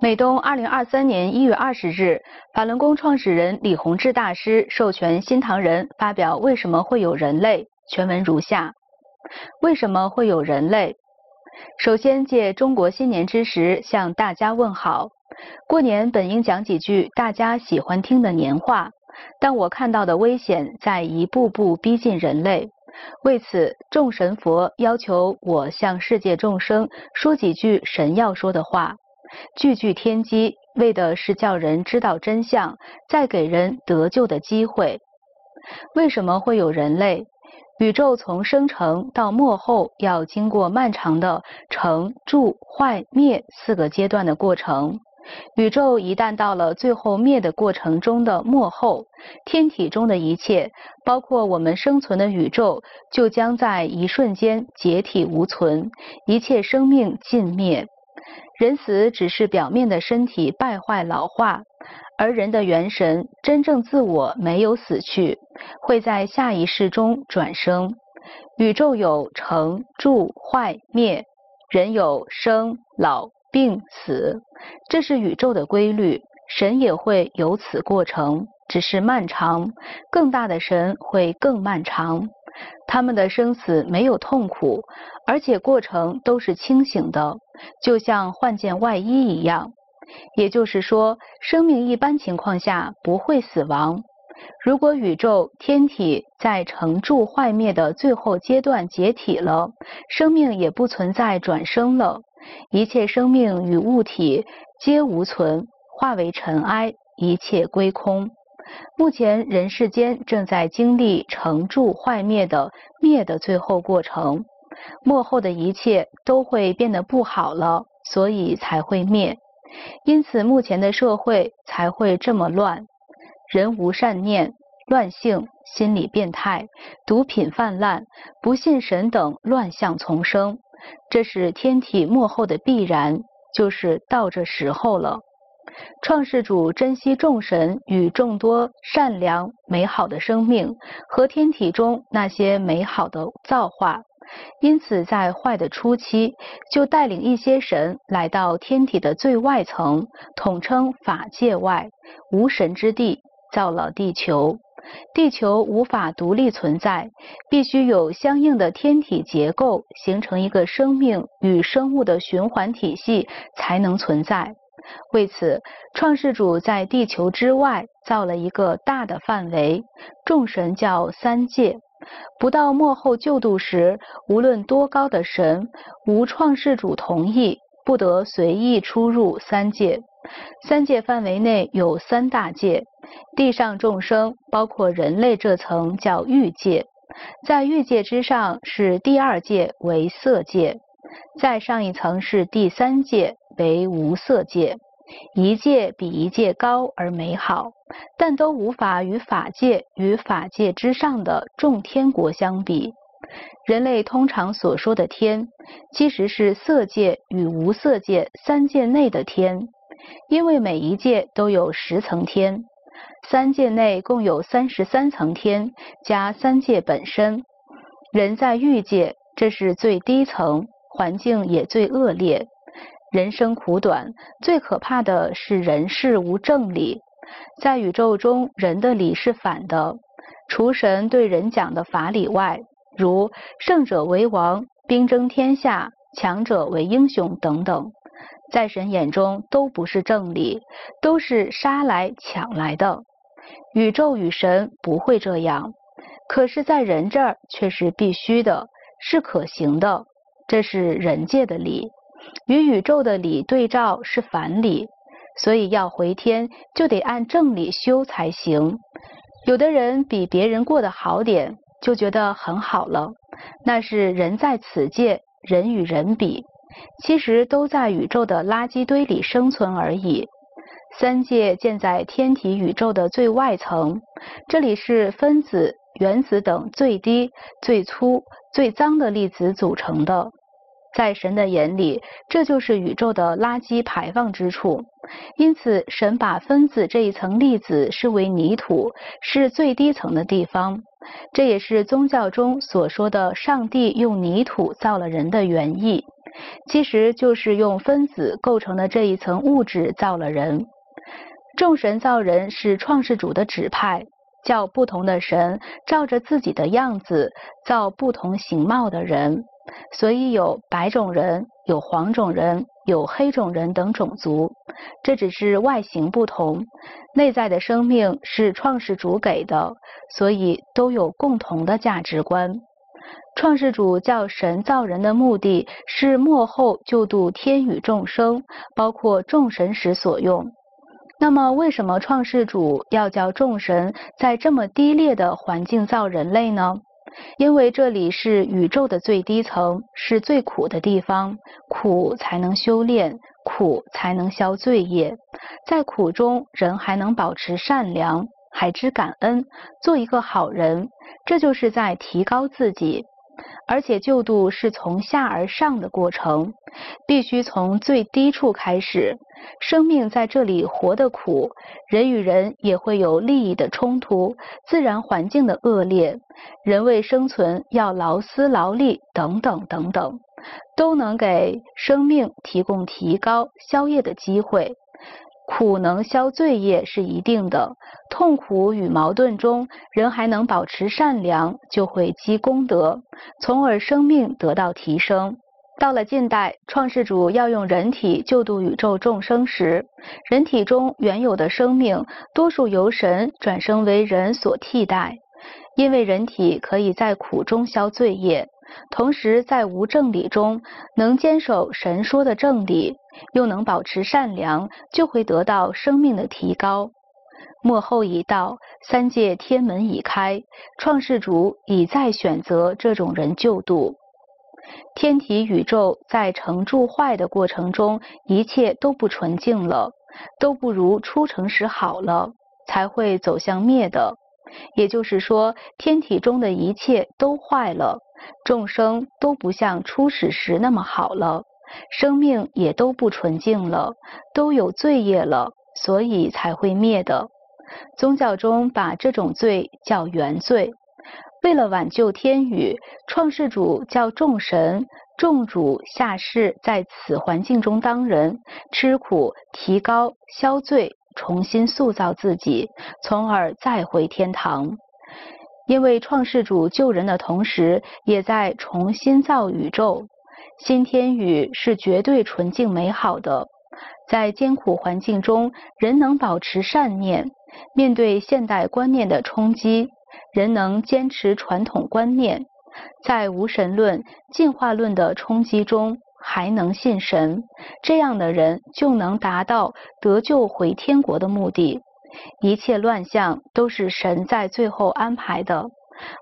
美东二零二三年一月二十日，法轮功创始人李洪志大师授权新唐人发表《为什么会有人类》全文如下：为什么会有人类？首先借中国新年之时向大家问好。过年本应讲几句大家喜欢听的年话，但我看到的危险在一步步逼近人类。为此，众神佛要求我向世界众生说几句神要说的话。句句天机，为的是叫人知道真相，再给人得救的机会。为什么会有人类？宇宙从生成到末后，要经过漫长的成、住、坏、灭四个阶段的过程。宇宙一旦到了最后灭的过程中的末后，天体中的一切，包括我们生存的宇宙，就将在一瞬间解体无存，一切生命尽灭。人死只是表面的身体败坏老化，而人的元神真正自我没有死去，会在下一世中转生。宇宙有成、住、坏、灭，人有生、老、病、死，这是宇宙的规律。神也会有此过程，只是漫长。更大的神会更漫长。他们的生死没有痛苦，而且过程都是清醒的，就像换件外衣一样。也就是说，生命一般情况下不会死亡。如果宇宙天体在成住坏灭的最后阶段解体了，生命也不存在转生了，一切生命与物体皆无存，化为尘埃，一切归空。目前人世间正在经历成住坏灭的灭的最后过程，末后的一切都会变得不好了，所以才会灭。因此目前的社会才会这么乱，人无善念，乱性，心理变态，毒品泛滥，不信神等乱象丛生。这是天体末后的必然，就是到这时候了。创世主珍惜众神与众多善良美好的生命和天体中那些美好的造化，因此在坏的初期就带领一些神来到天体的最外层，统称法界外无神之地，造了地球。地球无法独立存在，必须有相应的天体结构，形成一个生命与生物的循环体系，才能存在。为此，创世主在地球之外造了一个大的范围，众神叫三界。不到末后救度时，无论多高的神，无创世主同意，不得随意出入三界。三界范围内有三大界，地上众生，包括人类这层叫欲界，在欲界之上是第二界为色界，再上一层是第三界。为无色界，一界比一界高而美好，但都无法与法界与法界之上的众天国相比。人类通常所说的天，其实是色界与无色界三界内的天，因为每一界都有十层天，三界内共有三十三层天，加三界本身。人在欲界，这是最低层，环境也最恶劣。人生苦短，最可怕的是人世无正理。在宇宙中，人的理是反的。除神对人讲的法理外，如胜者为王、兵争天下、强者为英雄等等，在神眼中都不是正理，都是杀来抢来的。宇宙与神不会这样，可是，在人这儿却是必须的，是可行的。这是人界的理。与宇宙的理对照是反理，所以要回天就得按正理修才行。有的人比别人过得好点，就觉得很好了，那是人在此界，人与人比，其实都在宇宙的垃圾堆里生存而已。三界建在天体宇宙的最外层，这里是分子、原子等最低、最粗、最脏的粒子组成的。在神的眼里，这就是宇宙的垃圾排放之处。因此，神把分子这一层粒子视为泥土，是最低层的地方。这也是宗教中所说的上帝用泥土造了人的原意。其实就是用分子构成的这一层物质造了人。众神造人是创世主的指派，叫不同的神照着自己的样子造不同形貌的人，所以有白种人、有黄种人、有黑种人等种族。这只是外形不同，内在的生命是创世主给的，所以都有共同的价值观。创世主叫神造人的目的是末后救度天与众生，包括众神时所用。那么，为什么创世主要叫众神在这么低劣的环境造人类呢？因为这里是宇宙的最低层，是最苦的地方，苦才能修炼，苦才能消罪业。在苦中，人还能保持善良，还知感恩，做一个好人，这就是在提高自己。而且救度是从下而上的过程，必须从最低处开始。生命在这里活得苦，人与人也会有利益的冲突，自然环境的恶劣，人为生存要劳思劳力等等等等，都能给生命提供提高消业的机会。苦能消罪业是一定的，痛苦与矛盾中，人还能保持善良，就会积功德，从而生命得到提升。到了近代，创世主要用人体救度宇宙众生时，人体中原有的生命多数由神转生为人所替代，因为人体可以在苦中消罪业。同时，在无正理中能坚守神说的正理，又能保持善良，就会得到生命的提高。末后已到，三界天门已开，创世主已在选择这种人救度。天体宇宙在成住坏的过程中，一切都不纯净了，都不如初成时好了，才会走向灭的。也就是说，天体中的一切都坏了。众生都不像初始时那么好了，生命也都不纯净了，都有罪业了，所以才会灭的。宗教中把这种罪叫原罪。为了挽救天宇，创世主叫众神、众主下世，在此环境中当人，吃苦、提高、消罪，重新塑造自己，从而再回天堂。因为创世主救人的同时，也在重新造宇宙。新天宇是绝对纯净美好的。在艰苦环境中，人能保持善念，面对现代观念的冲击，人能坚持传统观念，在无神论、进化论的冲击中还能信神。这样的人就能达到得救回天国的目的。一切乱象都是神在最后安排的，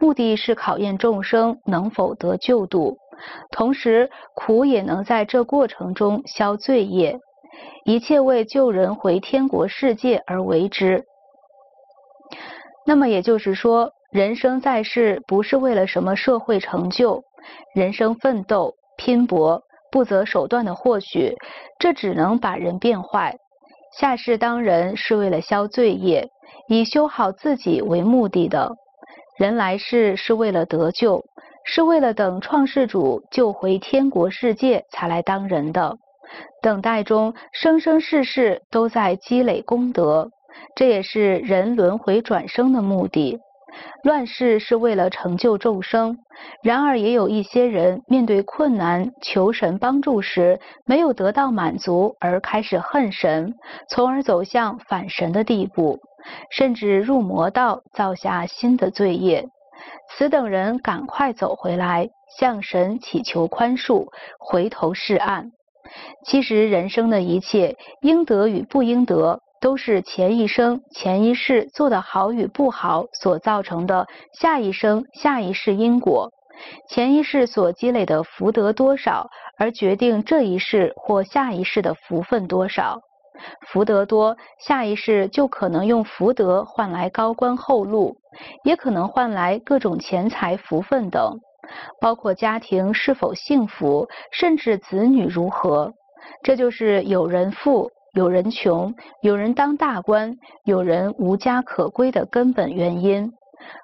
目的是考验众生能否得救度，同时苦也能在这过程中消罪业，一切为救人回天国世界而为之。那么也就是说，人生在世不是为了什么社会成就，人生奋斗拼搏不择手段的获取，这只能把人变坏。下世当人是为了消罪业，以修好自己为目的的；人来世是为了得救，是为了等创世主救回天国世界才来当人的。等待中生生世世都在积累功德，这也是人轮回转生的目的。乱世是为了成就众生，然而也有一些人面对困难求神帮助时，没有得到满足而开始恨神，从而走向反神的地步，甚至入魔道造下新的罪业。此等人赶快走回来，向神祈求宽恕，回头是岸。其实人生的一切应得与不应得。都是前一生、前一世做的好与不好所造成的下一生、下一世因果。前一世所积累的福德多少，而决定这一世或下一世的福分多少。福德多，下一世就可能用福德换来高官厚禄，也可能换来各种钱财、福分等，包括家庭是否幸福，甚至子女如何。这就是有人富。有人穷，有人当大官，有人无家可归的根本原因，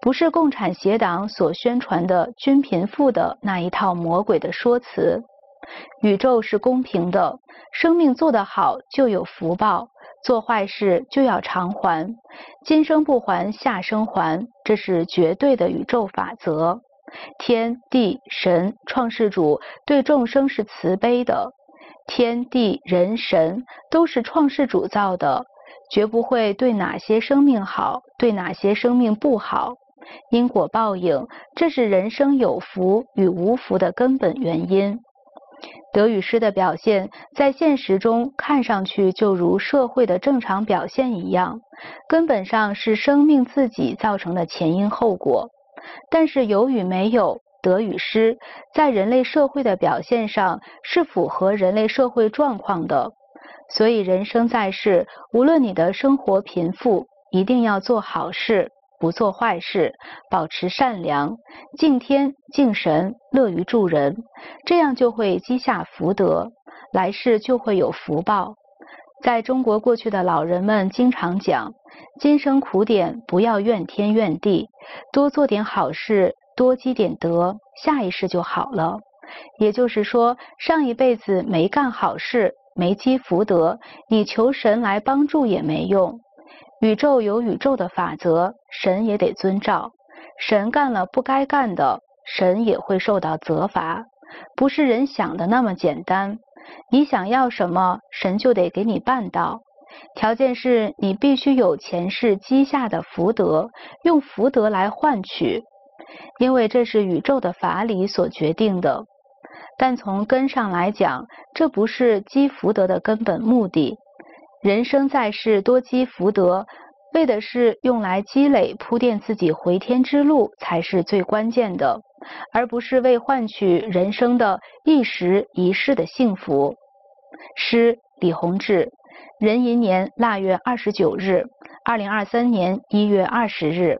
不是共产邪党所宣传的均贫富的那一套魔鬼的说辞。宇宙是公平的，生命做得好就有福报，做坏事就要偿还。今生不还，下生还，这是绝对的宇宙法则。天地神创世主对众生是慈悲的，天地人神都是创世主造的，绝不会对哪些生命好，对哪些生命不好。因果报应，这是人生有福与无福的根本原因。得与失的表现，在现实中看上去就如社会的正常表现一样，根本上是生命自己造成的前因后果。但是有与没有，得与失，在人类社会的表现上是符合人类社会状况的。所以人生在世，无论你的生活贫富，一定要做好事，不做坏事，保持善良，敬天敬神，乐于助人，这样就会积下福德，来世就会有福报。在中国过去的老人们经常讲：今生苦点，不要怨天怨地，多做点好事，多积点德，下一世就好了。也就是说，上一辈子没干好事，没积福德，你求神来帮助也没用。宇宙有宇宙的法则，神也得遵照。神干了不该干的，神也会受到责罚，不是人想的那么简单。你想要什么，神就得给你办到。条件是你必须有前世积下的福德，用福德来换取，因为这是宇宙的法理所决定的。但从根上来讲，这不是积福德的根本目的。人生在世，多积福德，为的是用来积累、铺垫自己回天之路，才是最关键的。而不是为换取人生的一时一世的幸福。诗李洪志，壬寅年腊月二十九日，二零二三年一月二十日。